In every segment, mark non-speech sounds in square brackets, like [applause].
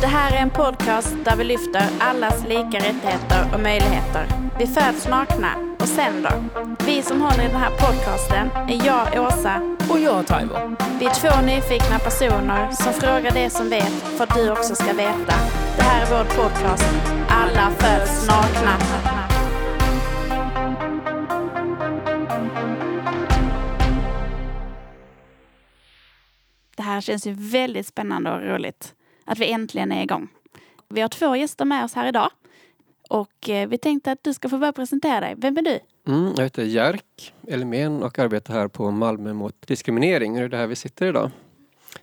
Det här är en podcast där vi lyfter allas lika rättigheter och möjligheter. Vi föds nakna och sen då? Vi som håller i den här podcasten är jag, Åsa. Och jag, Taimo. Vi är två nyfikna personer som frågar det som vet för att du också ska veta. Det här är vår podcast. Alla föds nakna. Det här känns ju väldigt spännande och roligt att vi äntligen är igång. Vi har två gäster med oss här idag och eh, vi tänkte att du ska få börja presentera dig. Vem är du? Mm, jag heter Jerk Elmén och arbetar här på Malmö mot diskriminering. Det är det här vi sitter idag.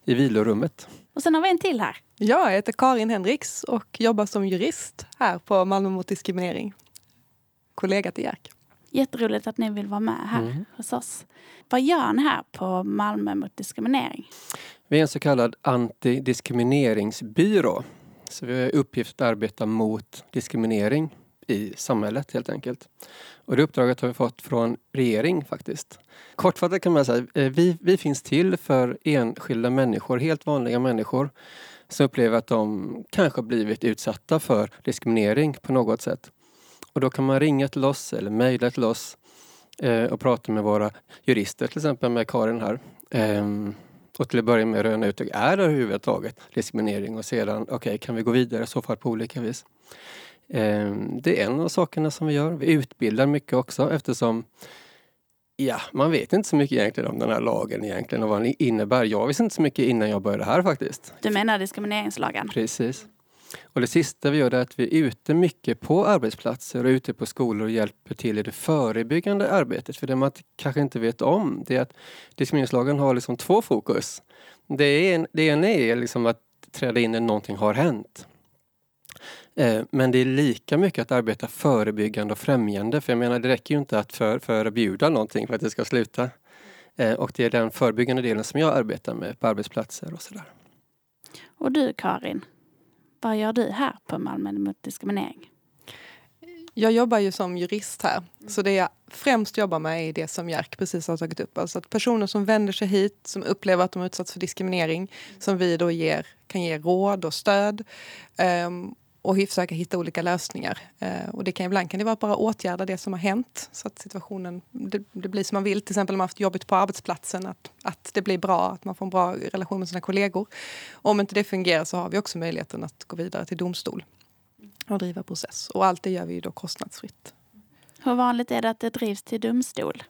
I vilorummet. Och sen har vi en till här. Jag heter Karin Henriks och jobbar som jurist här på Malmö mot diskriminering. Kollega till Jerk. Jätteroligt att ni vill vara med här Mm. hos oss. Vad gör ni här på Malmö mot diskriminering? Vi är en så kallad antidiskrimineringsbyrå. Så vi har i uppgift att arbeta mot diskriminering i samhället helt enkelt. Och det uppdraget har vi fått från regering faktiskt. Kortfattat kan man säga, eh, vi, vi finns till för enskilda människor, helt vanliga människor som upplever att de kanske har blivit utsatta för diskriminering på något sätt. Och då kan man ringa till oss eller mejla till oss eh, och prata med våra jurister, till exempel med Karin här. Ehm, och till att börja med röna ut, är det överhuvudtaget diskriminering? Och sedan, okej, kan vi gå vidare i så fall på olika vis? Ehm, det är en av sakerna som vi gör. Vi utbildar mycket också eftersom Ja, man vet inte så mycket egentligen om den här lagen egentligen och vad den innebär. Jag visste inte så mycket innan jag började här faktiskt. Du menar diskrimineringslagen? Precis. Och det sista vi gör är att vi är ute mycket på arbetsplatser och ute på skolor och hjälper till i det förebyggande arbetet. För det man kanske inte vet om det är att diskrimineringslagen har liksom två fokus. Det, är en, det ena är liksom att träda in när någonting har hänt. Eh, men det är lika mycket att arbeta förebyggande och främjande. För jag menar, det räcker ju inte att för, förbjuda någonting för att det ska sluta. Eh, och det är den förebyggande delen som jag arbetar med på arbetsplatser och sådär. Och du Karin, vad gör du här på Malmö mot diskriminering? Jag jobbar ju som jurist här. Så det jag främst jobbar med är det som Jerk precis har tagit upp. Alltså att personer som vänder sig hit, som upplever att de utsatts för diskriminering, som vi då ger, kan ge råd och stöd. Um, och försöka hitta olika lösningar. Eh, och det kan ibland kan det vara bara åtgärda det som har hänt så att situationen det, det blir som man vill. Till exempel om man haft jobbigt på arbetsplatsen, att, att det blir bra, att man får en bra relation med sina kollegor. Om inte det fungerar så har vi också möjligheten att gå vidare till domstol och driva process. Och allt det gör vi då kostnadsfritt. Hur vanligt är det att det drivs till domstol?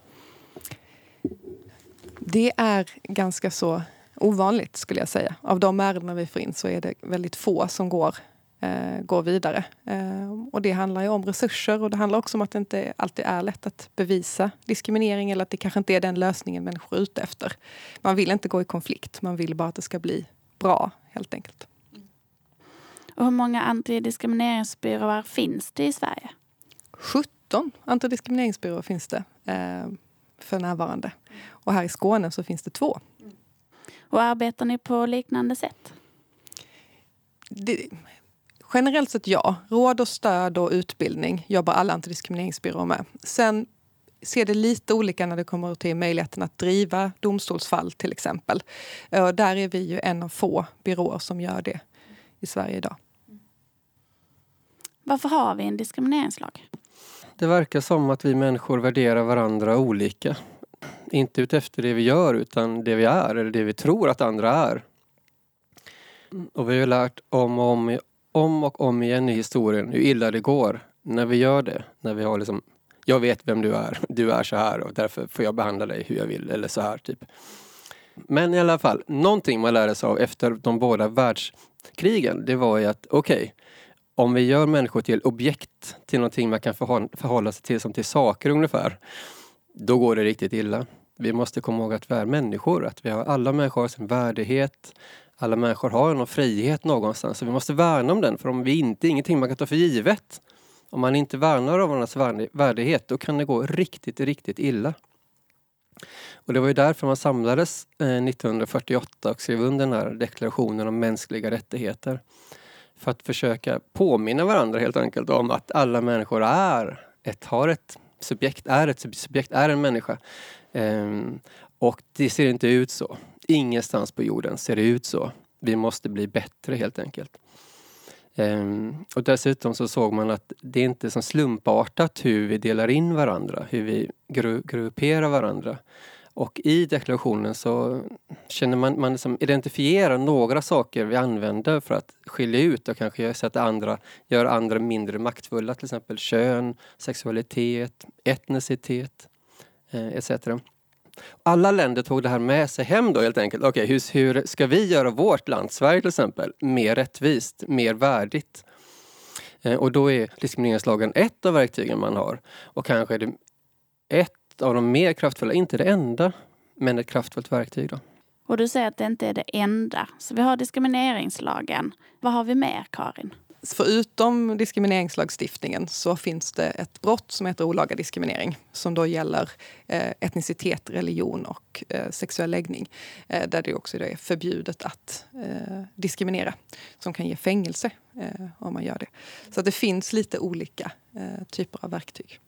Det är ganska så ovanligt skulle jag säga. Av de ärenden vi får in så är det väldigt få som går, eh, går vidare. Eh, och det handlar ju om resurser och det handlar också om att det inte alltid är lätt att bevisa diskriminering eller att det kanske inte är den lösningen människor är ute efter. Man vill inte gå i konflikt, man vill bara att det ska bli bra helt enkelt. Och hur många antidiskrimineringsbyråer finns det i Sverige? 17 antidiskrimineringsbyråer finns det eh, för närvarande. Och här i Skåne så finns det två. Och arbetar ni på liknande sätt? det, generellt sett ja. Råd och stöd och utbildning jobbar alla antidiskrimineringsbyråer med. Sen ser det lite olika när det kommer till möjligheten att driva domstolsfall till exempel. Och där är vi ju en av få byråer som gör det i Sverige idag. Varför har vi en diskrimineringslag? Det verkar som att vi människor värderar varandra olika. Inte utefter det vi gör utan det vi är eller det vi tror att andra är. Och vi har lärt om och om, om och om igen i historien hur illa det går när vi gör det. När vi har liksom, jag vet vem du är, [laughs] du är så här och därför får jag behandla dig hur jag vill eller så här typ. Men i alla fall, någonting man lärde sig av efter de båda världskrigen det var ju att okej, om vi gör människor till objekt, till någonting man kan förhålla, sig till som till saker ungefär, då går det riktigt illa. Vi måste komma ihåg att vi är människor, att vi har alla människor har sin värdighet, alla människor har någon frihet någonstans, så vi måste värna om den, för om vi inte, ingenting man kan ta för givet. Om man inte värnar om varandras värdighet, då kan det gå riktigt, riktigt illa. Och det var ju därför man samlades eh, 1948 och skrev under den här deklarationen om mänskliga rättigheter. För att försöka påminna varandra helt enkelt om att alla människor är ett, har ett subjekt, är ett subjekt, är en människa. Ehm, och det ser inte ut så. Ingenstans på jorden ser det ut så. Vi måste bli bättre helt enkelt. Ehm, och dessutom så såg man att det inte är så slumpartat hur vi delar in varandra, hur vi gru grupperar varandra. Och i deklarationen så känner man, man liksom identifierar några saker vi använder för att skilja ut och kanske sätta andra, göra andra mindre maktfulla, till exempel kön, sexualitet, etnicitet eh, etc. Alla länder tog det här med sig hem då helt enkelt. Okej, okay, hur, hur ska vi göra vårt land, Sverige till exempel, mer rättvist, mer värdigt? Eh, och då är diskrimineringslagen ett av verktygen man har. Och kanske är det ett av de mer kraftfulla, inte det enda, men ett kraftfullt verktyg. Då. Och du säger att det inte är det enda. Så vi har diskrimineringslagen. Vad har vi mer, Karin? Förutom diskrimineringslagstiftningen så finns det ett brott som heter olaga diskriminering som då gäller eh, etnicitet, religion och eh, sexuell läggning. Eh, där det också är förbjudet att eh, diskriminera. Som kan ge fängelse eh, om man gör det. Så det finns lite olika eh, typer av verktyg.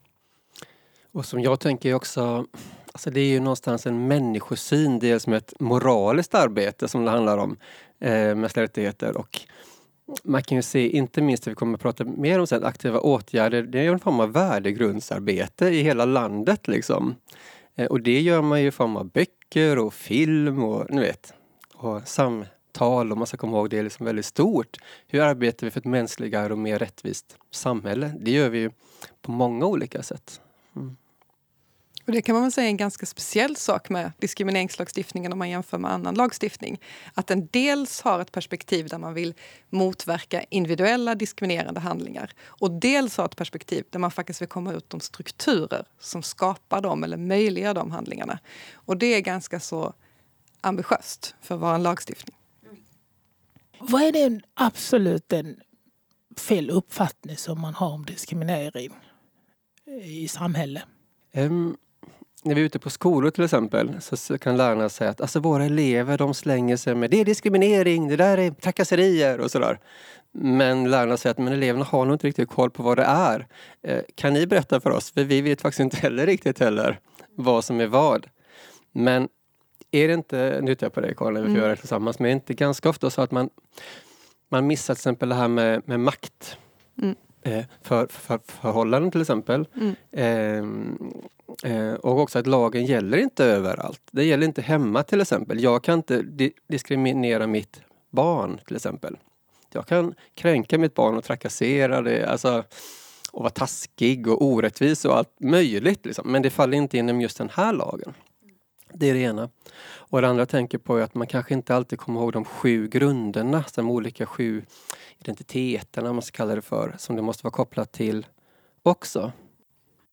Och som jag tänker också, alltså det är ju någonstans en människosyn, dels med ett moraliskt arbete som det handlar om, eh, mänskliga rättigheter och man kan ju se, inte minst det vi kommer att prata mer om sen, aktiva åtgärder, det är en form av värdegrundsarbete i hela landet liksom. Eh, och det gör man ju i form av böcker och film och ni vet, och samtal och man ska komma ihåg det är liksom väldigt stort. Hur arbetar vi för ett mänskligare och mer rättvist samhälle? Det gör vi ju på många olika sätt. Och det kan man väl säga är en ganska speciell sak med diskrimineringslagstiftningen om man jämför med annan lagstiftning. Att den dels har ett perspektiv där man vill motverka individuella diskriminerande handlingar och dels har ett perspektiv där man faktiskt vill komma ut de strukturer som skapar dem eller möjliggör de handlingarna. Och det är ganska så ambitiöst för att vara en lagstiftning. Vad är det absolut en fel uppfattning som man har om diskriminering i samhället? Um, när vi är ute på skolor till exempel så kan lärarna säga att alltså våra elever de slänger sig med det är diskriminering, det där är trakasserier och sådär. Men lärarna säger att men eleverna har nog inte riktigt koll på vad det är. Eh, kan ni berätta för oss? För vi vet faktiskt inte heller riktigt heller vad som är vad. Men är det inte, nu tittar jag på dig Karin, vi får mm. göra det tillsammans, men är det inte ganska ofta så att man, man missar till exempel det här med, med makt? Mm. Eh, för, för, förhållanden till exempel. Mm. Eh, eh, och också att lagen gäller inte överallt. Det gäller inte hemma till exempel. Jag kan inte di diskriminera mitt barn till exempel. Jag kan kränka mitt barn och trakassera det, alltså och vara taskig och orättvis och allt möjligt. Liksom. Men det faller inte inom just den här lagen. Det är det ena. Och det andra jag tänker på är att man kanske inte alltid kommer ihåg de sju grunderna, de olika sju identiteterna, man ska kalla det för, som det måste vara kopplat till också.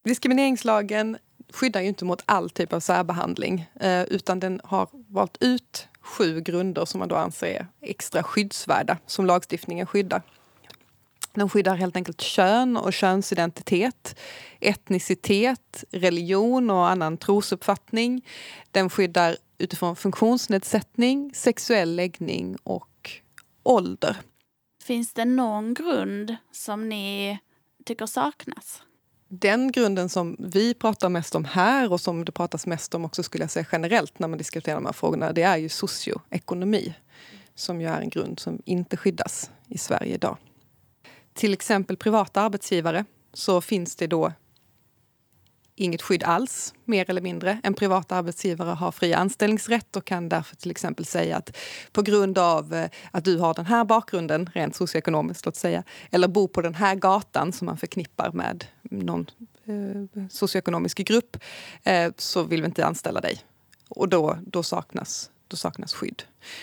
Diskrimineringslagen skyddar ju inte mot all typ av särbehandling eh, utan den har valt ut sju grunder som man då anser är extra skyddsvärda, som lagstiftningen skyddar. De skyddar helt enkelt kön och könsidentitet, etnicitet, religion och annan trosuppfattning. Den skyddar utifrån funktionsnedsättning, sexuell läggning och ålder. Finns det någon grund som ni tycker saknas? Den grunden som vi pratar mest om här och som det pratas mest om också skulle jag säga generellt när man diskuterar de här frågorna, det är ju socioekonomi. Som ju är en grund som inte skyddas i Sverige idag. Till exempel privata arbetsgivare så finns det då inget skydd alls, mer eller mindre. En privat arbetsgivare har fri anställningsrätt och kan därför till exempel säga att på grund av eh, att du har den här bakgrunden, rent socioekonomiskt låt säga, eller bor på den här gatan som man förknippar med någon eh, socioekonomisk grupp, eh, så vill vi inte anställa dig. Och då, då saknas då saknas skydd.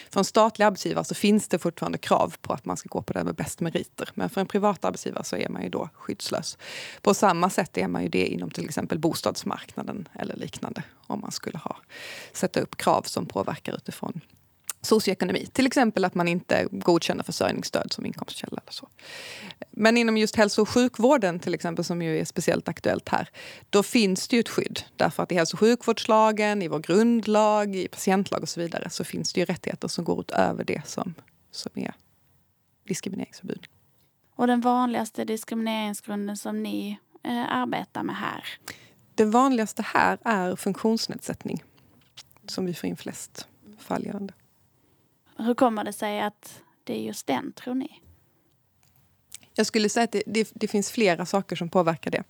För en statlig arbetsgivare så finns det fortfarande krav på att man ska gå på det med bäst meriter. Men för en privat arbetsgivare så är man ju då skyddslös. På samma sätt är man ju det inom till exempel bostadsmarknaden eller liknande. Om man skulle ha, sätta upp krav som påverkar utifrån socioekonomi. Till exempel att man inte godkänner försörjningsstöd som inkomstkälla. Eller så. Men inom just hälso och sjukvården till exempel, som ju är speciellt aktuellt här, då finns det ju ett skydd. Därför att i hälso och sjukvårdslagen, i vår grundlag, i patientlag och så vidare så finns det ju rättigheter som går utöver det som, som är diskrimineringsförbud. Och den vanligaste diskrimineringsgrunden som ni eh, arbetar med här? Det vanligaste här är funktionsnedsättning som vi får in flest fall gällande. Hur kommer det sig att det är just den, tror ni? Jag skulle säga att det, det, det, finns flera saker som påverkar det.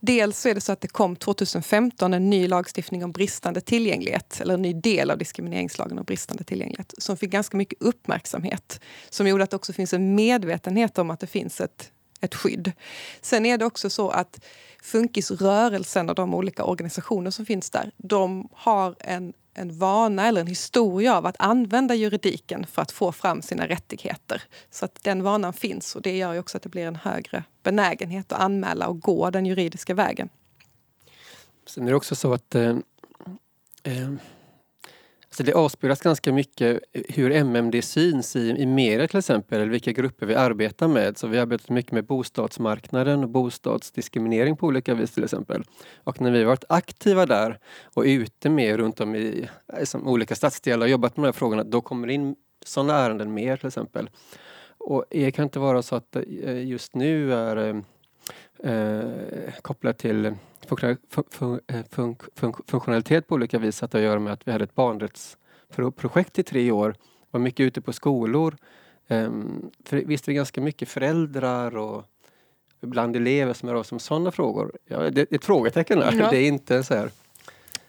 Dels så är det så att det kom 2015 en ny lagstiftning om bristande tillgänglighet, eller en ny del av diskrimineringslagen om bristande tillgänglighet, som fick ganska mycket uppmärksamhet. Som gjorde att det också finns en medvetenhet om att det finns ett, ett skydd. Sen är det också så att funkisrörelsen och de olika organisationer som finns där, de har en en vana eller en historia av att använda juridiken för att få fram sina rättigheter. Så att den vanan finns och det gör ju också att det blir en högre benägenhet att anmäla och gå den juridiska vägen. Sen är det också så att eh, eh, så det avspeglas ganska mycket hur MMD syns i, i media till exempel, eller vilka grupper vi arbetar med. Så vi har arbetat mycket med bostadsmarknaden och bostadsdiskriminering på olika vis till exempel. Och när vi varit aktiva där och ute med runt om i liksom, olika stadsdelar och jobbat med de här frågorna, då kommer det in sådana ärenden mer till exempel. Och det kan inte vara så att eh, just nu är eh, eh kopplat till funktionalitet på olika vis att göra med att vi hade ett barnrättsprojekt i tre år. Var mycket ute på skolor. Um, för visste vi ganska mycket föräldrar och ibland elever som är av som sådana frågor. Ja, det är ett frågetecken där. Ja. Det är inte så här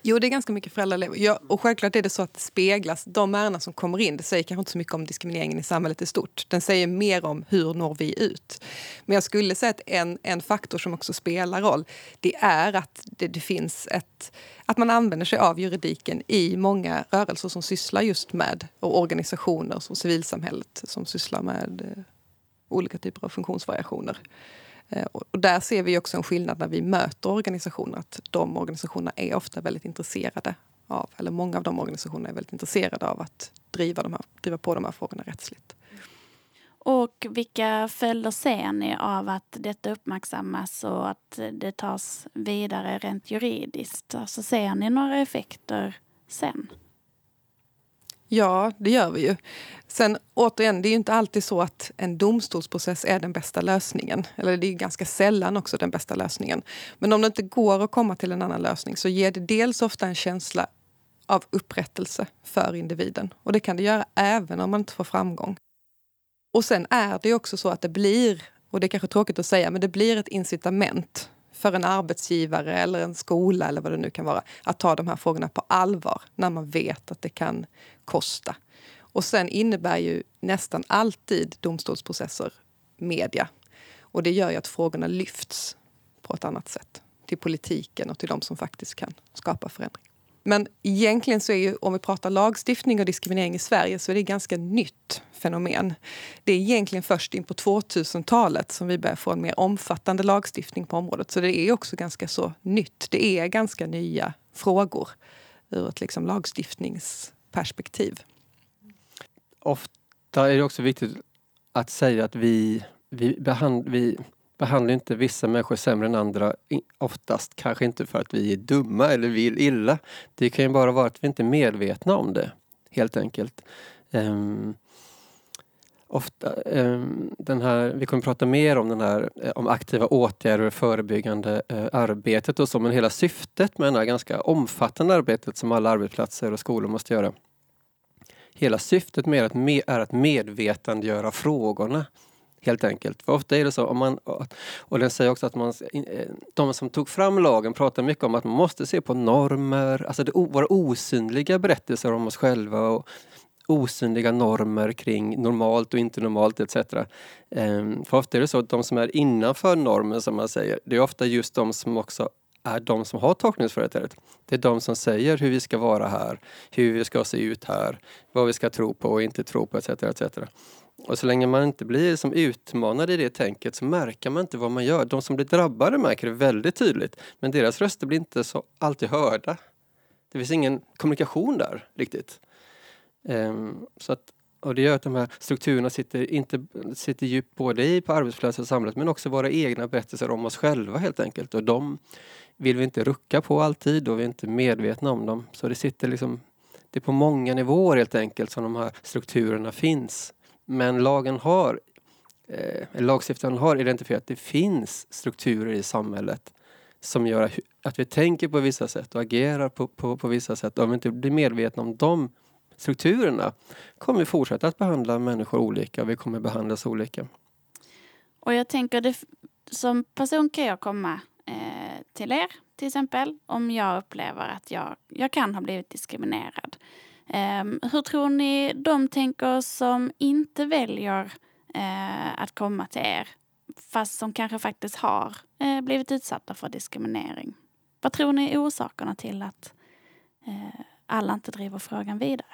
Jo, det är ganska mycket föräldralever. Ja, och självklart är det så att det speglas. De ärenden som kommer in, det säger kanske inte så mycket om diskrimineringen i samhället i stort. Den säger mer om hur når vi ut. Men jag skulle säga att en, en faktor som också spelar roll, det är att det, det finns ett... Att man använder sig av juridiken i många rörelser som sysslar just med, och organisationer som civilsamhället som sysslar med eh, olika typer av funktionsvariationer. Eh, och där ser vi också en skillnad när vi möter organisationer. Att de organisationerna är ofta väldigt intresserade av, eller många av de organisationerna är väldigt intresserade av att driva, de här, driva på de här frågorna rättsligt. Och vilka följder ser ni av att detta uppmärksammas och att det tas vidare rent juridiskt? Alltså ser ni några effekter sen? Ja, det gör vi ju. Sen återigen, det är ju inte alltid så att en domstolsprocess är den bästa lösningen. Eller det är ganska sällan också den bästa lösningen. Men om det inte går att komma till en annan lösning så ger det dels ofta en känsla av upprättelse för individen. Och det kan det göra även om man inte får framgång. Och sen är det också så att det blir, och det är kanske tråkigt att säga, men det blir ett incitament för en arbetsgivare eller en skola eller vad det nu kan vara att ta de här frågorna på allvar när man vet att det kan kosta. Och sen innebär ju nästan alltid domstolsprocesser media. Och det gör ju att frågorna lyfts på ett annat sätt till politiken och till de som faktiskt kan skapa förändring. Men egentligen så är ju, om vi pratar lagstiftning och diskriminering i Sverige, så är det ett ganska nytt fenomen. Det är egentligen först in på 2000-talet som vi börjar få en mer omfattande lagstiftning på området. Så det är också ganska så nytt. Det är ganska nya frågor ur ett liksom lagstiftningsperspektiv. Ofta är det också viktigt att säga att vi, vi, behand, vi behandlar inte vissa människor sämre än andra. Oftast kanske inte för att vi är dumma eller vill illa. Det kan ju bara vara att vi inte är medvetna om det, helt enkelt. Um, ofta, um, den här, vi kommer prata mer om den här eh, om aktiva åtgärder och förebyggande uh, arbetet och så, men hela syftet med det här ganska omfattande arbetet som alla arbetsplatser och skolor måste göra. Hela syftet med det är att medvetandegöra frågorna Helt enkelt. För ofta är det så, om man, och den säger också att man, de som tog fram lagen pratar mycket om att man måste se på normer, alltså det, våra osynliga berättelser om oss själva och osynliga normer kring normalt och inte normalt etc. Ehm, för ofta är det så att de som är innanför normen som man säger, det är ofta just de som också är de som har tolkningsföreträdet. Det är de som säger hur vi ska vara här, hur vi ska se ut här, vad vi ska tro på och inte tro på etc. etc. Och så länge man inte blir som utmanad i det tänket så märker man inte vad man gör. De som blir drabbade märker det väldigt tydligt. Men deras röster blir inte så alltid hörda. Det finns ingen kommunikation där riktigt. Um, så att, och det gör att de här strukturerna sitter, inte, sitter djupt både i på arbetsplatser och samhället men också våra egna berättelser om oss själva helt enkelt. Och de vill vi inte rucka på alltid och vi är inte medvetna om dem. Så det sitter liksom, det är på många nivåer helt enkelt som de här strukturerna finns. Men lagen har, eh, lagstiftaren har identifierat att det finns strukturer i samhället som gör att vi tänker på vissa sätt och agerar på, på, på vissa sätt. Om vi inte blir medvetna om de strukturerna kommer vi fortsätta att behandla människor olika och vi kommer behandlas olika. Och jag tänker, det, som person kan jag komma eh, till er till exempel om jag upplever att jag, jag kan ha blivit diskriminerad. Eh, hur tror ni de tänker som inte väljer eh, att komma till er fast som kanske faktiskt har eh, blivit utsatta för diskriminering? Vad tror ni är orsakerna till att eh, alla inte driver frågan vidare?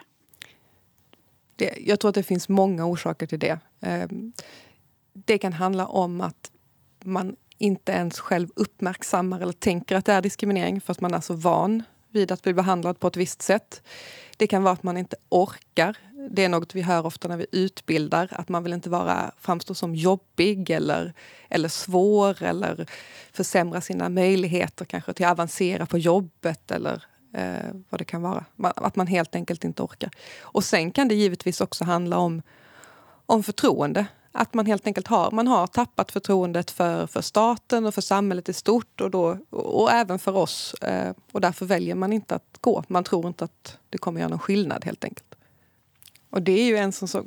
Det, jag tror att det finns många orsaker till det. Ehm, det kan handla om att man inte ens själv uppmärksammar eller tänker att det är diskriminering för att man är så van vid att bli behandlad på ett visst sätt. Det kan vara att man inte orkar. Det är något vi hör ofta när vi utbildar, att man vill inte vara, framstå som jobbig eller, eller svår eller försämra sina möjligheter kanske till att avancera på jobbet eller eh, vad det kan vara. Att man helt enkelt inte orkar. Och sen kan det givetvis också handla om, om förtroende. Att man helt enkelt har, man har tappat förtroendet för, för staten och för samhället i stort och, då, och även för oss. Eh, och därför väljer man inte att gå. Man tror inte att det kommer göra någon skillnad helt enkelt. Och det är ju en som så,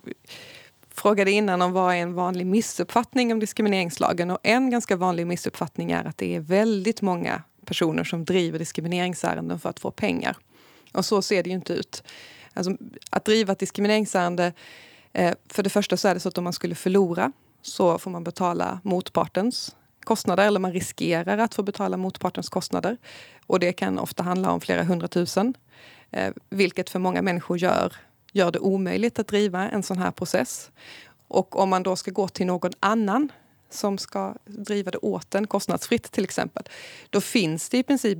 frågade innan om vad är en vanlig missuppfattning om diskrimineringslagen och en ganska vanlig missuppfattning är att det är väldigt många personer som driver diskrimineringsärenden för att få pengar. Och så ser det ju inte ut. Alltså, att driva ett diskrimineringsärende, eh, för det första så är det så att om man skulle förlora så får man betala motpartens kostnader eller man riskerar att få betala motpartens kostnader. Och det kan ofta handla om flera hundratusen. Eh, vilket för många människor gör, gör det omöjligt att driva en sån här process. Och om man då ska gå till någon annan som ska driva det åt en kostnadsfritt till exempel. Då finns det i princip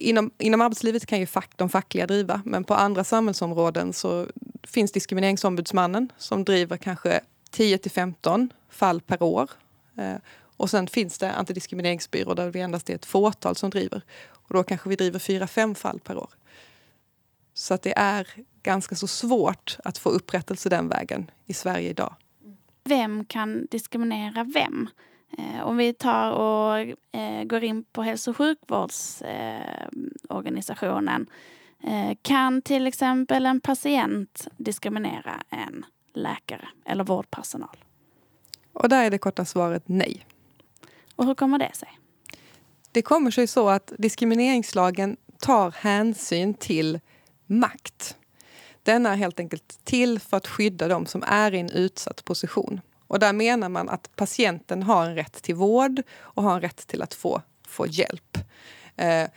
Inom, inom arbetslivet kan ju fack, de fackliga driva, men på andra samhällsområden så finns Diskrimineringsombudsmannen som driver kanske 10 till 15 fall per år. Eh, och sen finns det antidiskrimineringsbyråer där vi endast är ett fåtal som driver. Och då kanske vi driver 4-5 fall per år. Så att det är ganska så svårt att få upprättelse den vägen i Sverige idag vem kan diskriminera vem? Eh, om vi tar och eh, går in på hälso och sjukvårdsorganisationen. Eh, kan till exempel en patient diskriminera en läkare eller vårdpersonal? Och där är det korta svaret nej. Och hur kommer det sig? Det kommer sig så att diskrimineringslagen tar hänsyn till makt. Den är helt enkelt till för att skydda de som är i en utsatt position. Och där menar man att patienten har en rätt till vård och har en rätt till att få, få hjälp. Eh,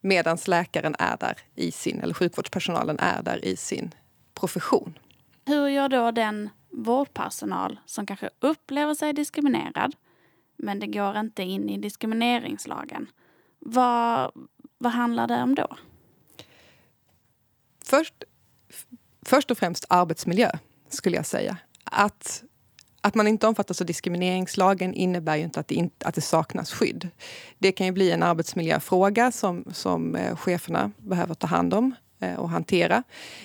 Medan läkaren är där i sin, eller sjukvårdspersonalen är där i sin profession. Hur gör då den vårdpersonal som kanske upplever sig diskriminerad men det går inte in i diskrimineringslagen. Vad, vad handlar det om då? Först, först och främst arbetsmiljö, skulle jag säga. Att, att man inte omfattas av diskrimineringslagen innebär ju inte att det, in, att det saknas skydd. Det kan ju bli en arbetsmiljöfråga som, som eh, cheferna behöver ta hand om eh, och hantera.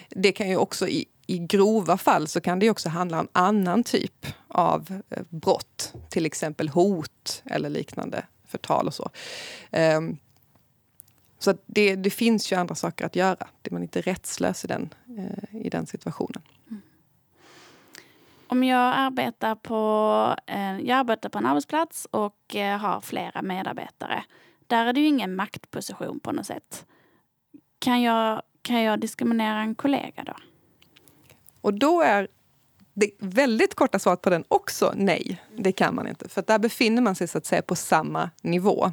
Det kan ju också i, i grova fall så kan det också handla om annan typ av eh, brott. Till exempel hot eller liknande förtal och så. Ehm, så det, det, finns ju andra saker att göra. Man är inte rättslös i den, i den situationen. Om jag arbetar, på, eh, jag arbetar på en arbetsplats och eh, har flera medarbetare. Där är det ju ingen maktposition på något sätt. Kan jag, kan jag diskriminera en kollega då? Och då är det väldigt korta svaret på den också nej. Det kan man inte. För där befinner man sig så att säga på samma nivå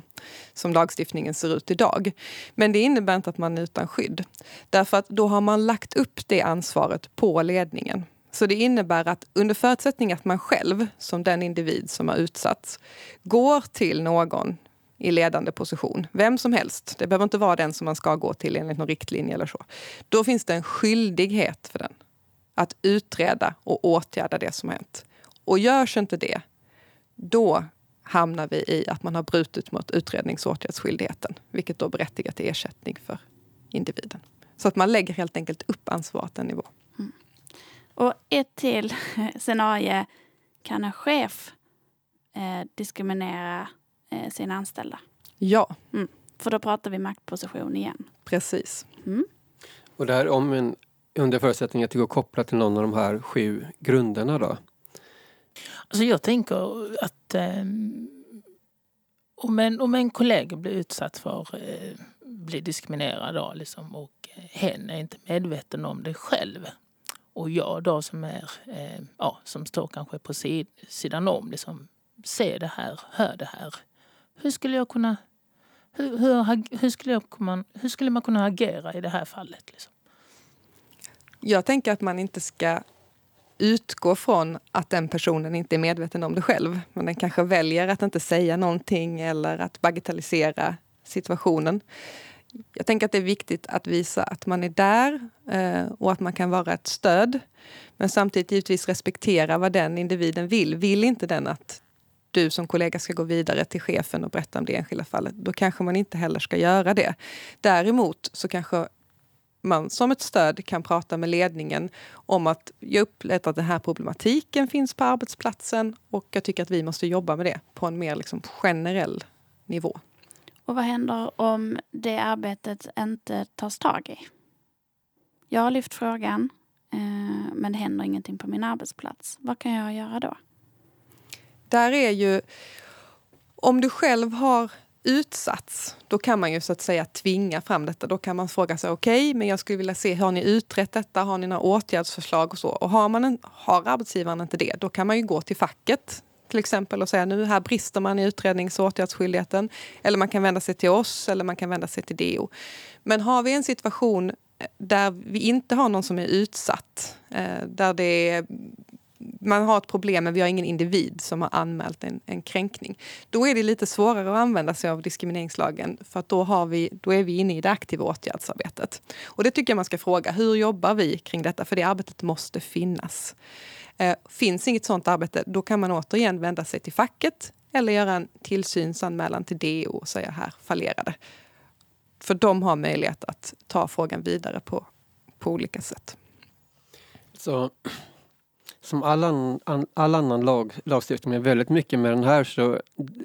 som lagstiftningen ser ut idag. Men det innebär inte att man är utan skydd. Därför att då har man lagt upp det ansvaret på ledningen. Så det innebär att under förutsättning att man själv, som den individ som har utsatts, går till någon i ledande position, vem som helst, det behöver inte vara den som man ska gå till enligt någon riktlinje eller så. Då finns det en skyldighet för den att utreda och åtgärda det som har hänt. Och görs inte det, då hamnar vi i att man har brutit mot utrednings och åtgärdsskyldigheten, vilket då berättigar till ersättning för individen. Så att man lägger helt enkelt upp ansvaret en nivå. Och ett till [laughs] scenario. Kan en chef eh, diskriminera eh, sina anställda? Ja. Mm. För då pratar vi maktposition igen. Precis. Mm. Och där om en under förutsättning att det går kopplat till någon av de här sju grunderna då? Alltså jag tänker att eh, om, en, om en kollega blir utsatt för eh, blir diskriminerad då, liksom, och hen är inte medveten om det själv och jag då som är eh, ja, som står kanske på sid, sidan om liksom, ser det här, hör det här. Hur skulle jag kunna hur, hur, hur, skulle, jag, man, hur skulle man kunna agera i det här fallet? Liksom? Jag tänker att man inte ska utgå från att den personen inte är medveten om det själv. Men den kanske väljer att inte säga någonting eller att bagatellisera situationen. Jag tänker att det är viktigt att visa att man är där eh, och att man kan vara ett stöd. Men samtidigt givetvis respektera vad den individen vill. Vill inte den att du som kollega ska gå vidare till chefen och berätta om det enskilda fallet, då kanske man inte heller ska göra det. Däremot så kanske man som ett stöd kan prata med ledningen om att jag upplevt att den här problematiken finns på arbetsplatsen och jag tycker att vi måste jobba med det på en mer liksom generell nivå. Och vad händer om det arbetet inte tas tag i? Jag har lyft frågan, eh, men det händer ingenting på min arbetsplats. Vad kan jag göra då? Där är ju... Om du själv har utsatts, då kan man ju så att säga tvinga fram detta. Då kan man fråga sig, okej, okay, men jag skulle vilja se, har ni utrett detta? Har ni några åtgärdsförslag och så? Och har, man en, har arbetsgivaren inte det, då kan man ju gå till facket till exempel och säga nu här brister man i utrednings och åtgärdsskyldigheten. Eller man kan vända sig till oss eller man kan vända sig till DO. Men har vi en situation eh, där vi inte har någon som är utsatt, eh, där det är man har ett problem men vi har ingen individ som har anmält en, en kränkning. Då är det lite svårare att använda sig av diskrimineringslagen för att då, har vi, då är vi inne i det aktiva åtgärdsarbetet. Och det tycker jag man ska fråga, hur jobbar vi kring detta? För det arbetet måste finnas. Eh, finns inget sådant arbete, då kan man återigen vända sig till facket eller göra en tillsynsanmälan till DO och säga här fallerade. För de har möjlighet att ta frågan vidare på, på olika sätt. Så som all, an, all annan lag, lagstiftning, men väldigt mycket med den här så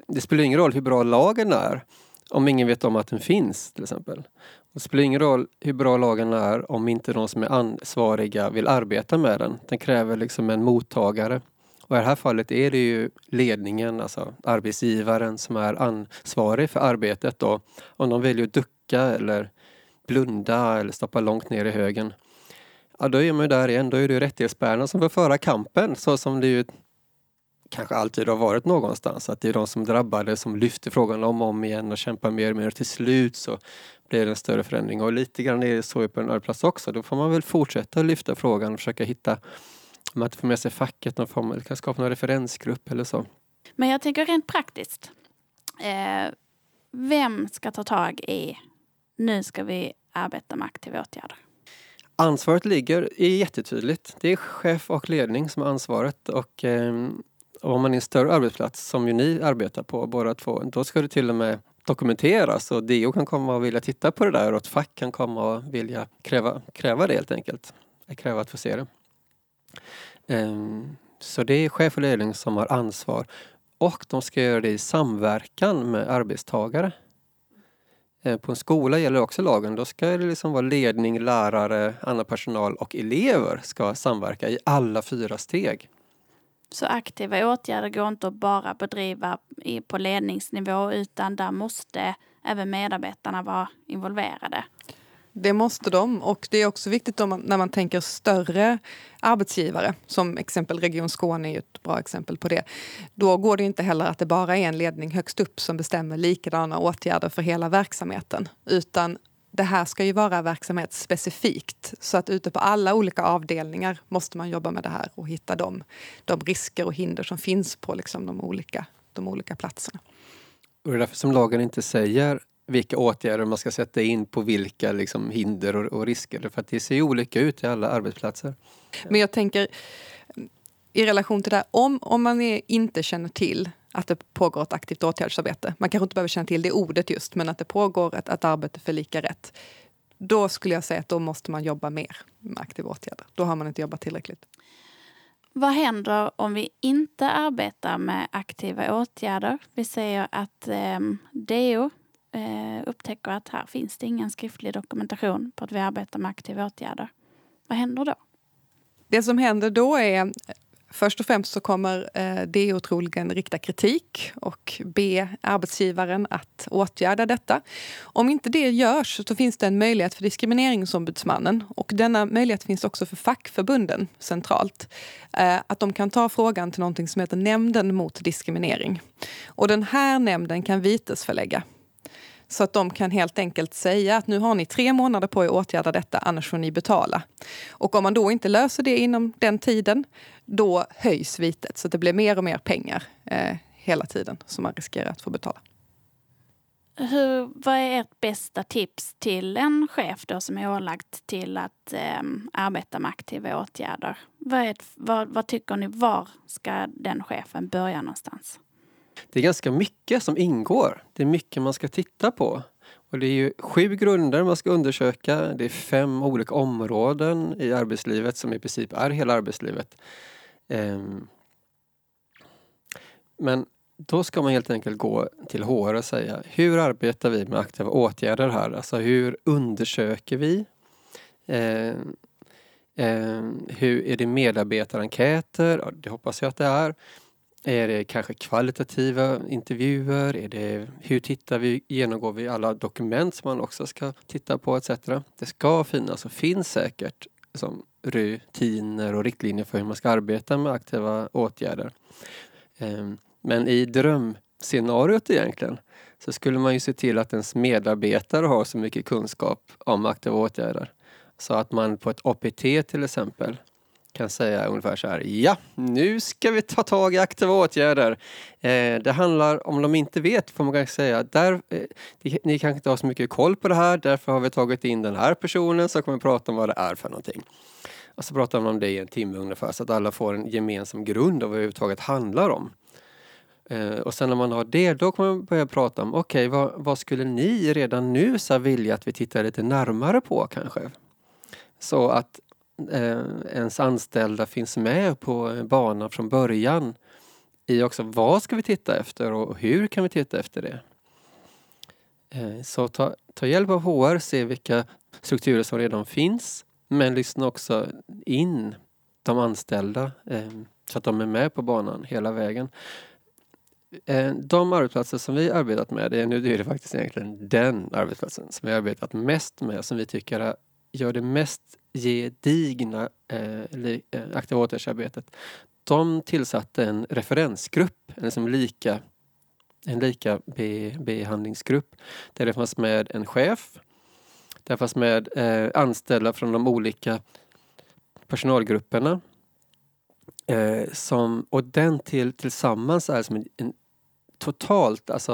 det spelar ingen roll hur bra lagen är om ingen vet om att den finns till exempel. Det spelar ingen roll hur bra lagen är om inte de som är ansvariga vill arbeta med den. Den kräver liksom en mottagare. Och i det här fallet är det ju ledningen, alltså arbetsgivaren som är ansvarig för arbetet då. Om de väljer att ducka eller blunda eller stoppa långt ner i högen. Ja, då är man ju där igen. Då är det rättighetsbärarna som får föra kampen så som det ju kanske alltid har varit någonstans. Att det är de som drabbade som lyfter frågan om och om igen och kämpar mer och mer. Och till slut så blir det en större förändring. Och lite grann är det så på en arbetsplats också. Då får man väl fortsätta lyfta frågan och försöka hitta, om man inte får med sig facket, någon form, eller kan skapa någon referensgrupp eller så. Men jag tänker rent praktiskt. Eh, vem ska ta tag i, nu ska vi arbeta med aktiva åtgärder? Ansvaret ligger, är jättetydligt. Det är chef och ledning som har ansvaret och eh, om man är en större arbetsplats som ju ni arbetar på båda två, då ska det till och med dokumenteras och DO kan komma och vilja titta på det där och ett fack kan komma och vilja kräva, kräva det helt enkelt. Kräva att få se det. Um, så det är chef och ledning som har ansvar. Och de ska göra det i samverkan med arbetstagare. Ehm, på en skola gäller också lagen. Då ska det liksom vara ledning, lärare, annan personal och elever ska samverka i alla fyra steg. Så aktiva åtgärder går inte att bara bedriva på ledningsnivå utan där måste även medarbetarna vara involverade. Det måste de och det är också viktigt man, när man tänker större arbetsgivare, som exempel Region Skåne är ett bra exempel på det. Då går det inte heller att det bara är en ledning högst upp som bestämmer likadana åtgärder för hela verksamheten. Utan det här ska ju vara verksamhetsspecifikt. Så att ute på alla olika avdelningar måste man jobba med det här och hitta de, de risker och hinder som finns på liksom de, olika, de olika platserna. Och det är därför som lagen inte säger vilka åtgärder man ska sätta in på vilka liksom, hinder och, och risker. För att det ser olika ut i alla arbetsplatser. Men jag tänker i relation till det, om, om man är, inte känner till att det pågår ett aktivt åtgärdsarbete. Man kanske inte behöver känna till det ordet just, men att det pågår ett, ett arbete för lika rätt. Då skulle jag säga att då måste man jobba mer med aktiva åtgärder. Då har man inte jobbat tillräckligt. Vad händer om vi inte arbetar med aktiva åtgärder? Vi säger att eh, DO eh, upptäcker att här finns det ingen skriftlig dokumentation på att vi arbetar med aktiva åtgärder. Vad händer då? Det som händer då är Först och främst så kommer eh, DO troligen rikta kritik och be arbetsgivaren att åtgärda detta. Om inte det görs så finns det en möjlighet för Diskrimineringsombudsmannen och denna möjlighet finns också för fackförbunden centralt. Eh, att de kan ta frågan till någonting som heter Nämnden mot diskriminering. Och den här nämnden kan vitesförlägga så att de kan helt enkelt säga att nu har ni tre månader på er att åtgärda detta, annars får ni betala. Och om man då inte löser det inom den tiden, då höjs vitet. Så att det blir mer och mer pengar eh, hela tiden som man riskerar att få betala. Hur, vad är ert bästa tips till en chef då som är ålagt till att eh, arbeta med aktiva åtgärder? Vad, är, vad, vad tycker ni, var ska den chefen börja någonstans? Det är ganska mycket som ingår. Det är mycket man ska titta på. Och det är ju sju grunder man ska undersöka. Det är fem olika områden i arbetslivet som i princip är hela arbetslivet. Ehm. Men då ska man helt enkelt gå till HR och säga hur arbetar vi med aktiva åtgärder här? Alltså hur undersöker vi? Ehm. Ehm. Hur är det medarbetarenkäter? Det hoppas jag att det är. Är det kanske kvalitativa intervjuer? Är det, hur tittar vi, genomgår vi alla dokument som man också ska titta på etc. Det ska finnas och finns säkert som rutiner och riktlinjer för hur man ska arbeta med aktiva åtgärder. Ehm, men i drömscenariot egentligen så skulle man ju se till att ens medarbetare har så mycket kunskap om aktiva åtgärder. Så att man på ett APT till exempel kan säga ungefär så här. Ja, nu ska vi ta tag i aktiva åtgärder. Eh, det handlar, om de inte vet, får man kanske säga, där, eh, ni kanske inte har så mycket koll på det här, därför har vi tagit in den här personen som kommer prata om vad det är för någonting. Och så pratar man om det i en timme ungefär så att alla får en gemensam grund av vad det överhuvudtaget handlar om. Eh, och sen när man har det, då kommer man börja prata om, okej, okay, vad, vad, skulle ni redan nu så vilja att vi tittar lite närmare på kanske? Så att eh, ens anställda finns med på banan från början i också vad ska vi titta efter och hur kan vi titta efter det. Eh, så ta, ta hjälp av HR, se vilka strukturer som redan finns men lyssna också in de anställda eh, så att de är med på banan hela vägen. Eh, de arbetsplatser som vi arbetat med, det är, nu är det faktiskt egentligen den arbetsplatsen som vi arbetat mest med som vi tycker gör det mest gedigna eh, eh, aktiva åtgärdsarbetet. De tillsatte en referensgrupp, en liksom lika, en lika be, behandlingsgrupp där det fanns med en chef, där fanns med eh, anställda från de olika personalgrupperna eh, som, och den till, tillsammans är som en, en totalt alltså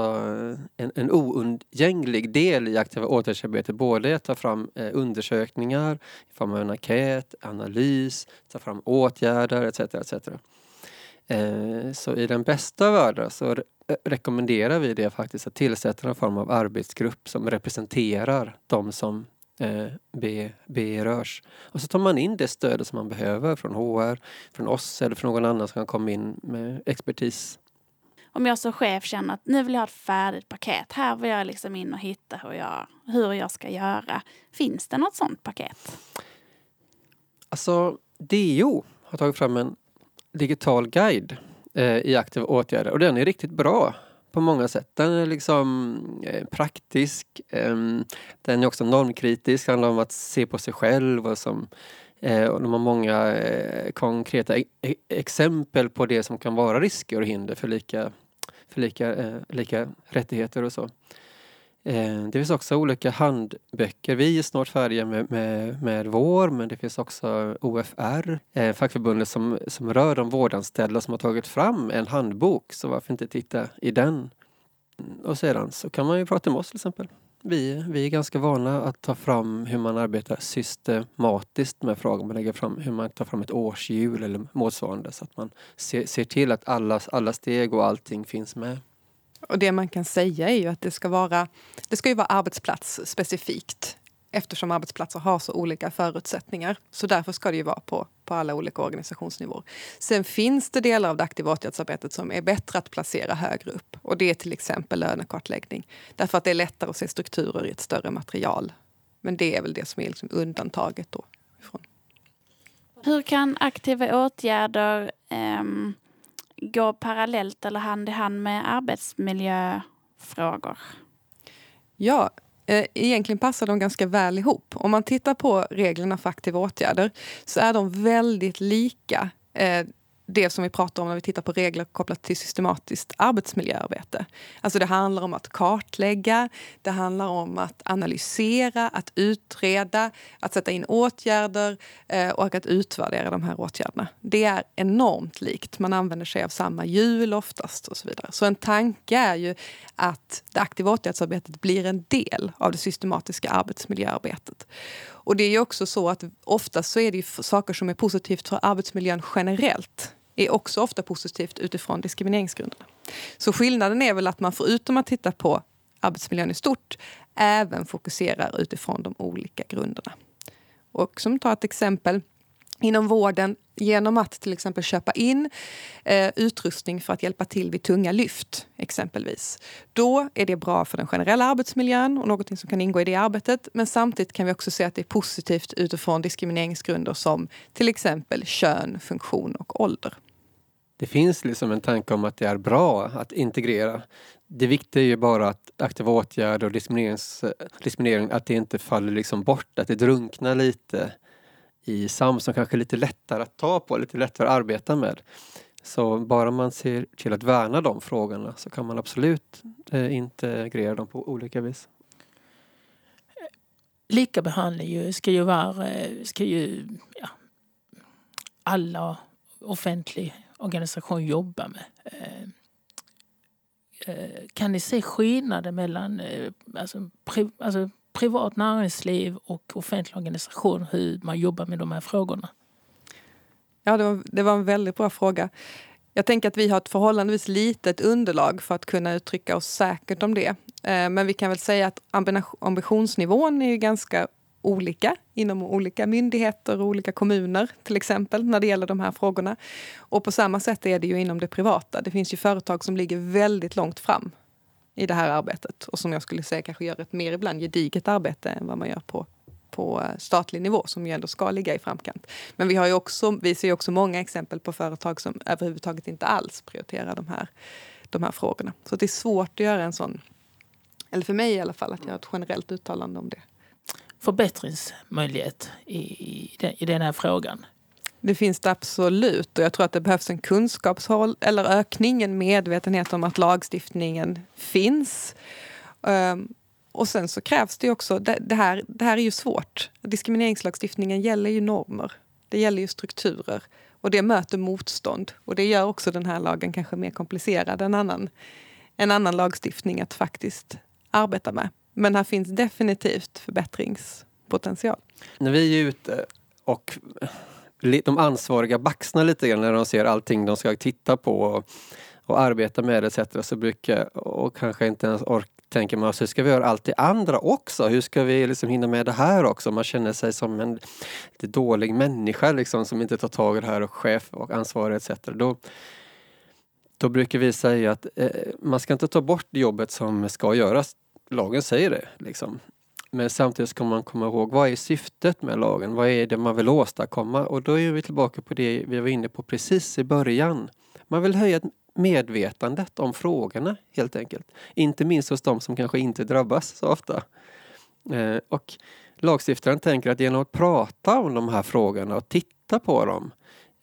en, en oundgänglig del i aktiva åtgärdsarbetet. Både att ta fram eh, undersökningar i form av en enkät, analys, ta fram åtgärder etc. etc. Eh, så i den bästa världen så re rekommenderar vi det faktiskt att tillsätta en form av arbetsgrupp som representerar de som eh, berörs. Och så tar man in det stödet som man behöver från HR, från oss eller från någon annan som kan komma in med expertis om jag som chef känner att nu vill jag ha ett färdigt paket. Här vill jag liksom in och hitta hur jag, hur jag ska göra. Finns det något sånt paket? Alltså, DO har tagit fram en digital guide eh, i aktiva åtgärder och den är riktigt bra på många sätt. Den är liksom eh, praktisk. Eh, den är också normkritisk, handlar om att se på sig själv och som eh, och de har många eh, konkreta e-, e-, exempel på det som kan vara risker och hinder för lika för lika, eh, lika rättigheter och så. Eh, det finns också olika handböcker. Vi är snart färdiga med, med, med vår men det finns också OFR, eh, fackförbundet som, som rör de vårdanställda som har tagit fram en handbok. Så varför inte titta i den? Och sedan så kan man ju prata med oss till exempel. Vi, vi är ganska vana att ta fram hur man arbetar systematiskt med frågor. Man lägger fram hur man tar fram ett årshjul eller motsvarande så att man ser, ser till att alla, alla steg och allting finns med. Och det man kan säga är ju att det ska vara, det ska ju vara arbetsplatsspecifikt eftersom arbetsplatser har så olika förutsättningar. Så därför ska det ju vara på, på alla olika organisationsnivåer. Sen finns det delar av det aktiva åtgärdsarbetet som är bättre att placera högre upp. Och det är till exempel lönekartläggning. Därför att det är lättare att se strukturer i ett större material. Men det är väl det som är liksom undantaget då. Ifrån. Hur kan aktiva åtgärder um, gå parallellt eller hand i hand med arbetsmiljöfrågor? Ja, Eh, egentligen passar de ganska väl ihop. Om man tittar på reglerna för aktiva åtgärder så är de väldigt lika eh, det som vi pratar om när vi tittar på regler kopplat till systematiskt arbetsmiljöarbete. Alltså det handlar om att kartlägga, det handlar om att analysera, att utreda, att sätta in åtgärder eh, och att utvärdera de här åtgärderna. Det är enormt likt. Man använder sig av samma hjul oftast och så vidare. Så en tanke är ju att det aktiva åtgärdsarbetet blir en del av det systematiska arbetsmiljöarbetet. Och det är ju också så att oftast så är det saker som är positivt för arbetsmiljön generellt är också ofta positivt utifrån diskrimineringsgrunderna. Så skillnaden är väl att man förutom att titta på arbetsmiljön i stort även fokuserar utifrån de olika grunderna. Och som tar ett exempel inom vården genom att till exempel köpa in eh, utrustning för att hjälpa till vid tunga lyft, exempelvis. Då är det bra för den generella arbetsmiljön och någonting som kan ingå i det arbetet. Men samtidigt kan vi också se att det är positivt utifrån diskrimineringsgrunder som till exempel kön, funktion och ålder. Det finns liksom en tanke om att det är bra att integrera. Det viktiga är ju bara att aktiva åtgärder och diskriminering, att det inte faller liksom bort, att det drunknar lite i SAM som kanske är lite lättare att ta på, lite lättare att arbeta med. Så bara man ser till att värna de frågorna så kan man absolut eh, integrera dem på olika vis. Lika behandling ska ju vara, eh, ska ju ja, alla offentliga organisationer jobba med. Eh, eh, kan ni se skillnader mellan eh, alltså, pri, alltså privat näringsliv och offentlig organisation hur man jobbar med de här frågorna? Ja, det var, det var en väldigt bra fråga. Jag tänker att vi har ett förhållandevis litet underlag för att kunna uttrycka oss säkert om det. Eh, men vi kan väl säga att ambitionsnivån är ganska olika inom olika myndigheter och olika kommuner till exempel när det gäller de här frågorna. Och på samma sätt är det ju inom det privata. Det finns ju företag som ligger väldigt långt fram i det här arbetet och som jag skulle säga kanske gör ett mer ibland gediget arbete än vad man gör på, på eh, statlig nivå som ju ändå ska ligga i framkant. Men vi, har ju också, vi ser ju också många exempel på företag som överhuvudtaget inte alls prioriterar de här, de här frågorna. Så det är svårt att göra en sån, eller för mig i alla fall, att göra ett generellt uttalande om det. Förbättringsmöjlighet i, i den här frågan? Det finns det absolut och jag tror att det behövs en kunskapshåll eller ökning, en medvetenhet om att lagstiftningen finns. Um, och sen så krävs det också, det, det, här, det här är ju svårt. Diskrimineringslagstiftningen gäller ju normer. Det gäller ju strukturer. Och det möter motstånd. Och det gör också den här lagen kanske mer komplicerad än annan, en annan lagstiftning att faktiskt arbeta med. Men här finns definitivt förbättringspotential. När vi är ute och de ansvariga baxnar lite grann när de ser allting de ska titta på och, och arbeta med etc. Så brukar, och kanske inte ens ork, tänker man, så ska vi göra allt det andra också? Hur ska vi liksom hinna med det här också? Man känner sig som en lite dålig människa liksom, som inte tar tag i det här och chef och ansvarig etc. Då, då brukar vi säga att eh, man ska inte ta bort jobbet som ska göras. Lagen säger det. Liksom. Men samtidigt ska man komma ihåg vad är syftet med lagen? Vad är det man vill åstadkomma? Och då är vi tillbaka på det vi var inne på precis i början. Man vill höja medvetandet om frågorna helt enkelt. Inte minst hos de som kanske inte drabbas så ofta. Eh, och lagstiftaren tänker att genom att prata om de här frågorna och titta på dem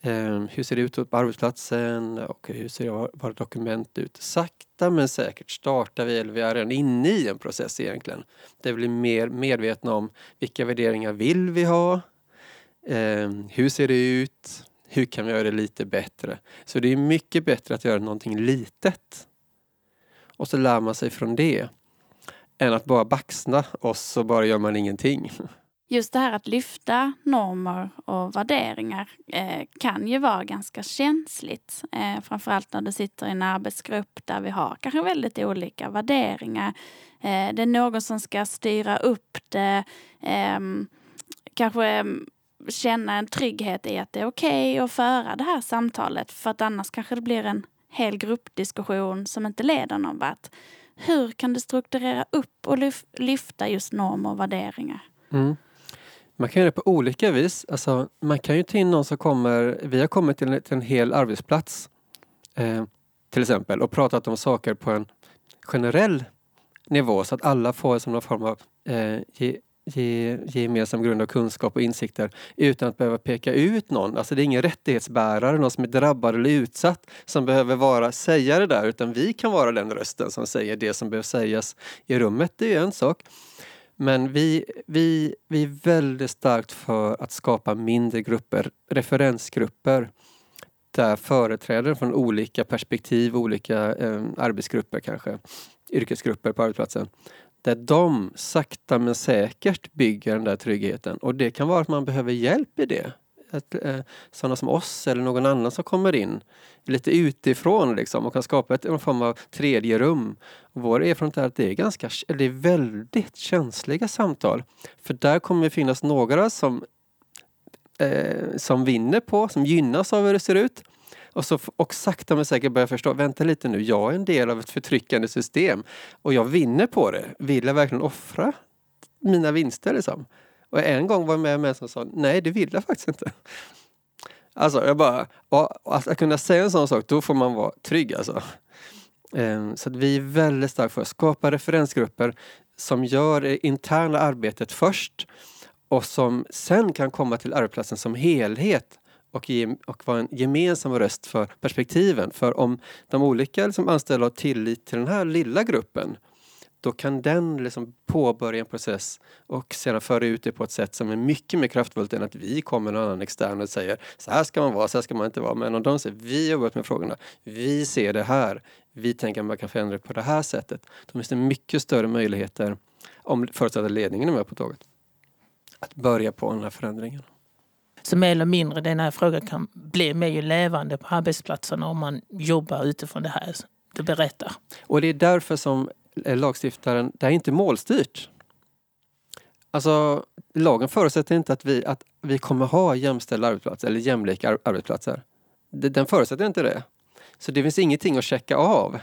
Ehm, hur ser det ut på arbetsplatsen och hur ser våra dokument ut? Sakta men säkert startar vi, eller vi är redan inne i en process egentligen. Där vi blir mer medvetna om vilka värderingar vill vi ha? Ehm, hur ser det ut? Hur kan vi göra det lite bättre? Så det är mycket bättre att göra någonting litet. Och så lär man sig från det. Än att bara baxna och så bara gör man ingenting. [laughs] just det här att lyfta normer och värderingar eh, kan ju vara ganska känsligt. Eh, framförallt när du sitter i en arbetsgrupp där vi har kanske väldigt olika värderingar. Eh, det är någon som ska styra upp det. Eh, kanske ehm, känna en trygghet i att det är okej okay att föra det här samtalet för att annars kanske det blir en hel gruppdiskussion som inte leder någon vart. Hur kan du strukturera upp och lyfta just normer och värderingar? Mm. Man kan göra det på olika vis. Alltså, man kan ju ta in någon som kommer, vi har kommit till en, till en hel arbetsplats eh, till exempel och pratat om saker på en generell nivå så att alla får som någon form av eh, ge, ge, gemensam grund av kunskap och insikter utan att behöva peka ut någon. Alltså det är ingen rättighetsbärare, någon som är drabbad eller utsatt som behöver vara säga det där utan vi kan vara den rösten som säger det som behöver sägas i rummet. Det är en sak. Men vi, vi, vi är väldigt starkt för att skapa mindre grupper, referensgrupper där företrädare från olika perspektiv, olika eh, arbetsgrupper kanske, yrkesgrupper på arbetsplatsen, där de sakta men säkert bygger den där tryggheten. Och det kan vara att man behöver hjälp i det. Att, eh, sådana som oss eller någon annan som kommer in lite utifrån liksom och kan skapa ett, en form av tredje rum. Och vår erfarenhet är att det är, ganska, det är väldigt känsliga samtal. För där kommer det finnas några som, eh, som vinner på, som gynnas av hur det ser ut. Och, så, och sakta men säkert börja förstå, vänta lite nu, jag är en del av ett förtryckande system och jag vinner på det. Vill jag verkligen offra mina vinster liksom? Och en gång var jag med en som sa, nej det vill jag faktiskt inte. Alltså jag bara, alltså, att kunna säga en sån sak, då får man vara trygg alltså. Ehm, så att vi är väldigt starka för att skapa referensgrupper som gör det interna arbetet först och som sen kan komma till arbetsplatsen som helhet och, ge, och vara en gemensam röst för perspektiven. För om de olika liksom, anställda har tillit till den här lilla gruppen då kan den liksom påbörja en process och sedan föra ut det på ett sätt som är mycket mer kraftfullt än att vi kommer någon annan extern och säger så här ska man vara, så här ska man inte vara. Men om de säger vi har jobbat med frågorna, vi ser det här, vi tänker att man kan förändra det på det här sättet. Då finns det mycket större möjligheter, om förutsatt att ledningen är med på tåget, att börja på den här förändringen. Så mer eller mindre den här frågan kan bli mer levande på arbetsplatserna om man jobbar utifrån det här du berättar. Och det är därför som Eh, lagstiftaren, det här är inte målstyrt. Alltså, lagen förutsätter inte att vi, att vi kommer ha jämställda arbetsplatser eller jämlika arbetsplatser. Den förutsätter inte det. Så det finns ingenting att checka av.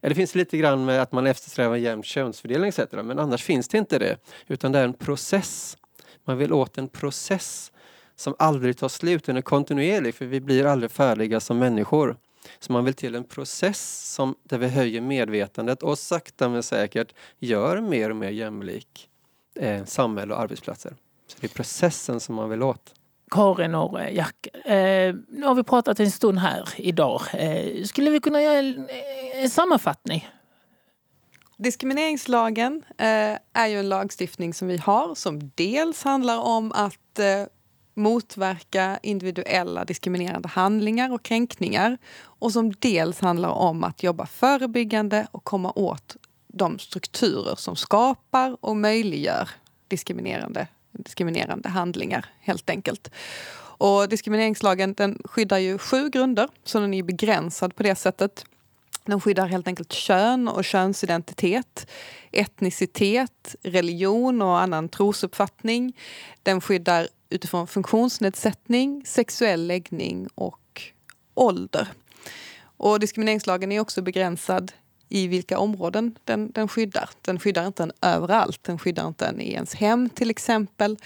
Ja, det finns lite grann med att man eftersträvar jämn könsfördelning etc. Men annars finns det inte det. Utan det är en process. Man vill åt en process som aldrig tar slut, den är kontinuerlig för vi blir aldrig färdiga som människor. Så man vill till en process som, där vi höjer medvetandet och sakta men säkert gör mer och mer jämlik eh, samhälle och arbetsplatser. Så det är processen som man vill åt. Karin och Jack, eh, nu har vi pratat en stund här idag. Eh, skulle vi kunna göra en, en sammanfattning? Diskrimineringslagen eh, är ju en lagstiftning som vi har som dels handlar om att eh, motverka individuella diskriminerande handlingar och kränkningar och som dels handlar om att jobba förebyggande och komma åt de strukturer som skapar och möjliggör diskriminerande, diskriminerande handlingar helt enkelt. Och diskrimineringslagen den skyddar ju sju grunder, så den är begränsad på det sättet. Den skyddar helt enkelt kön och könsidentitet, etnicitet, religion och annan trosuppfattning. Den skyddar utifrån funktionsnedsättning, sexuell läggning och ålder. Och diskrimineringslagen är också begränsad i vilka områden den, den skyddar. Den skyddar inte en överallt. Den skyddar inte en i ens hem till exempel.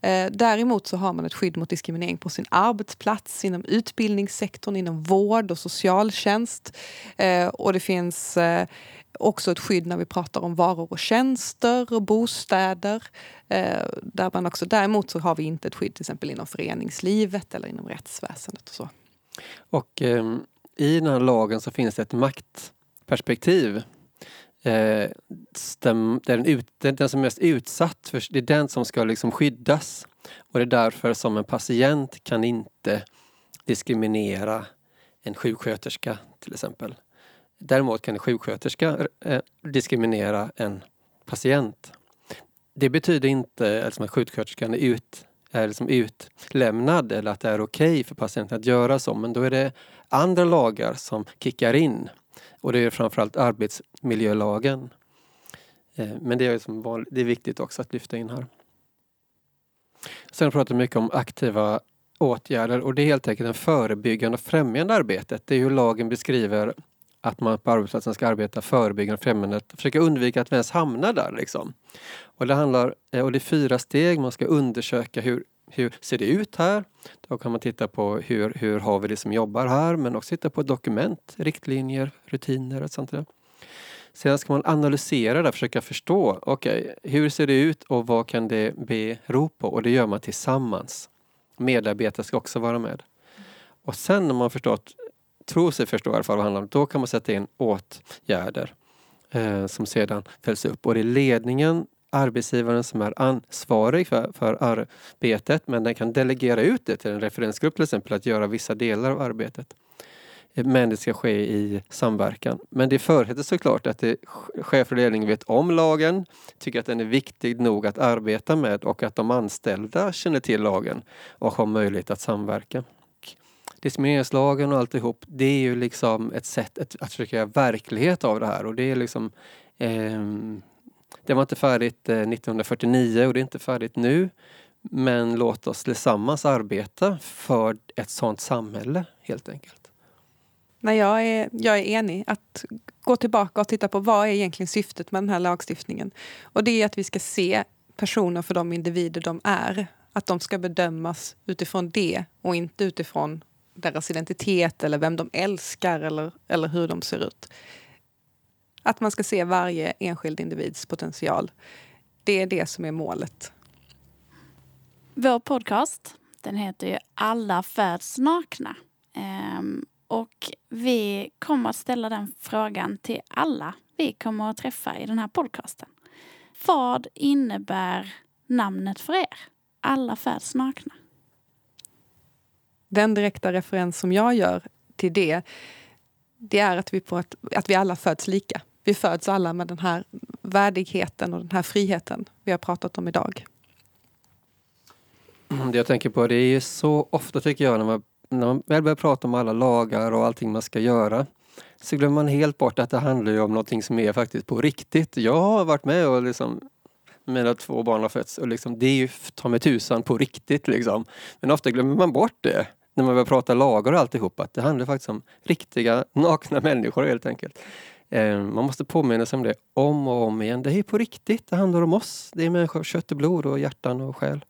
Eh, däremot så har man ett skydd mot diskriminering på sin arbetsplats, inom utbildningssektorn, inom vård och socialtjänst. Eh, och det finns eh, också ett skydd när vi pratar om varor och tjänster och bostäder. Eh, där man också, däremot så har vi inte ett skydd till exempel inom föreningslivet eller inom rättsväsendet. Och så. Och eh, i den här lagen så finns det ett maktperspektiv. Eh, den, den, ut, den, den, som är mest utsatt, för, det är den som ska liksom skyddas. Och det är därför som en patient kan inte diskriminera en sjuksköterska till exempel. Däremot kan en sjuksköterska eh, diskriminera en patient. Det betyder inte alltså, att sjuksköterskan är, ut, är liksom utlämnad eller att det är okej okay för patienten att göra så. Men då är det andra lagar som kickar in. Och det är framförallt arbetsmiljölagen. Eh, men det är, liksom det är viktigt också att lyfta in här. Sen pratar vi mycket om aktiva åtgärder och det är helt enkelt det förebyggande och främjande arbetet. Det är hur lagen beskriver att man på arbetsplatsen ska arbeta förebyggande och främjande, försöka undvika att vi ens hamnar där. Liksom. Och det handlar, eh, och det är fyra steg, man ska undersöka hur, hur ser det ut här? Då kan man titta på hur, hur har vi det som jobbar här, men också titta på dokument, riktlinjer, rutiner och sånt där. Sedan ska man analysera det, försöka förstå, okej, okay, hur ser det ut och vad kan det bero på? Och det gör man tillsammans. Medarbetare ska också vara med. Och sen när man förstått, tror sig förstå i alla fall vad det handlar om, då kan man sätta in åtgärder eh, som sedan följs upp. Och det är ledningen, arbetsgivaren som är ansvarig för, för arbetet men den kan delegera ut det till en referensgrupp till exempel att göra vissa delar av arbetet. Eh, men det ska ske i samverkan. Men det förutsätter såklart att det, chef och ledning vet om lagen, tycker att den är viktig nog att arbeta med och att de anställda känner till lagen och har möjlighet att samverka. Diskrimineringslagen och alltihop, det är ju liksom ett sätt att, att försöka göra verklighet av det här och det är liksom eh, Det var inte färdigt eh, 1949 och det är inte färdigt nu. Men låt oss tillsammans arbeta för ett sådant samhälle helt enkelt. Nej, jag, är, jag är enig. Att gå tillbaka och titta på vad är egentligen syftet med den här lagstiftningen. Och det är att vi ska se personer för de individer de är. Att de ska bedömas utifrån det och inte utifrån deras identitet eller vem de älskar eller, eller hur de ser ut. Att man ska se varje enskild individs potential. Det är det som är målet. Vår podcast den heter ju Alla föds nakna. Ehm, och vi kommer att ställa den frågan till alla vi kommer att träffa i den här podcasten. Vad innebär namnet för er? Alla föds nakna. Den direkta referens som jag gör till det, det är att vi, på ett, att vi alla föds lika. Vi föds alla med den här värdigheten och den här friheten vi har pratat om idag. Mm, det jag tänker på, det är så ofta tycker jag när man när man väl börjar prata om alla lagar och allting man ska göra så glömmer man helt bort att det handlar om någonting som är faktiskt på riktigt. Jag har varit med och liksom mina två barn har fötts och liksom, det är ju ta mig tusan på riktigt liksom. Men ofta glömmer man bort det när man börjar prata lagar och alltihop att det handlar faktiskt om riktiga [laughs] nakna människor helt enkelt. Eh, man måste påminna sig om det om och om igen. Det är på riktigt, det handlar om oss. Det är människor, av kött och blod och hjärtan och själ.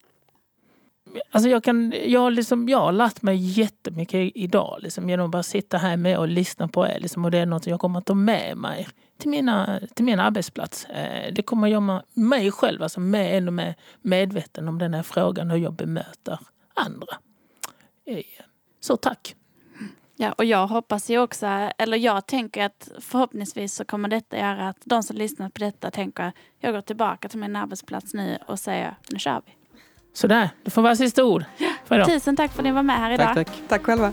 Alltså jag, kan, jag, liksom, jag har lärt mig jättemycket idag liksom, genom att bara sitta här med och lyssna på er. Liksom, och det är något jag kommer att ta med mig till, mina, till min arbetsplats. Eh, det kommer att göra mig själv alltså, med, ännu mer medveten om den här frågan, hur jag bemöter andra. Så tack! Ja, och jag hoppas ju också, eller jag tänker att förhoppningsvis så kommer detta göra att de som lyssnar på detta tänker jag går tillbaka till min arbetsplats nu och säger nu kör vi. Sådär, det får vara sista ord. Tusen tack för att ni var med här idag. Tack, tack. Tack själva.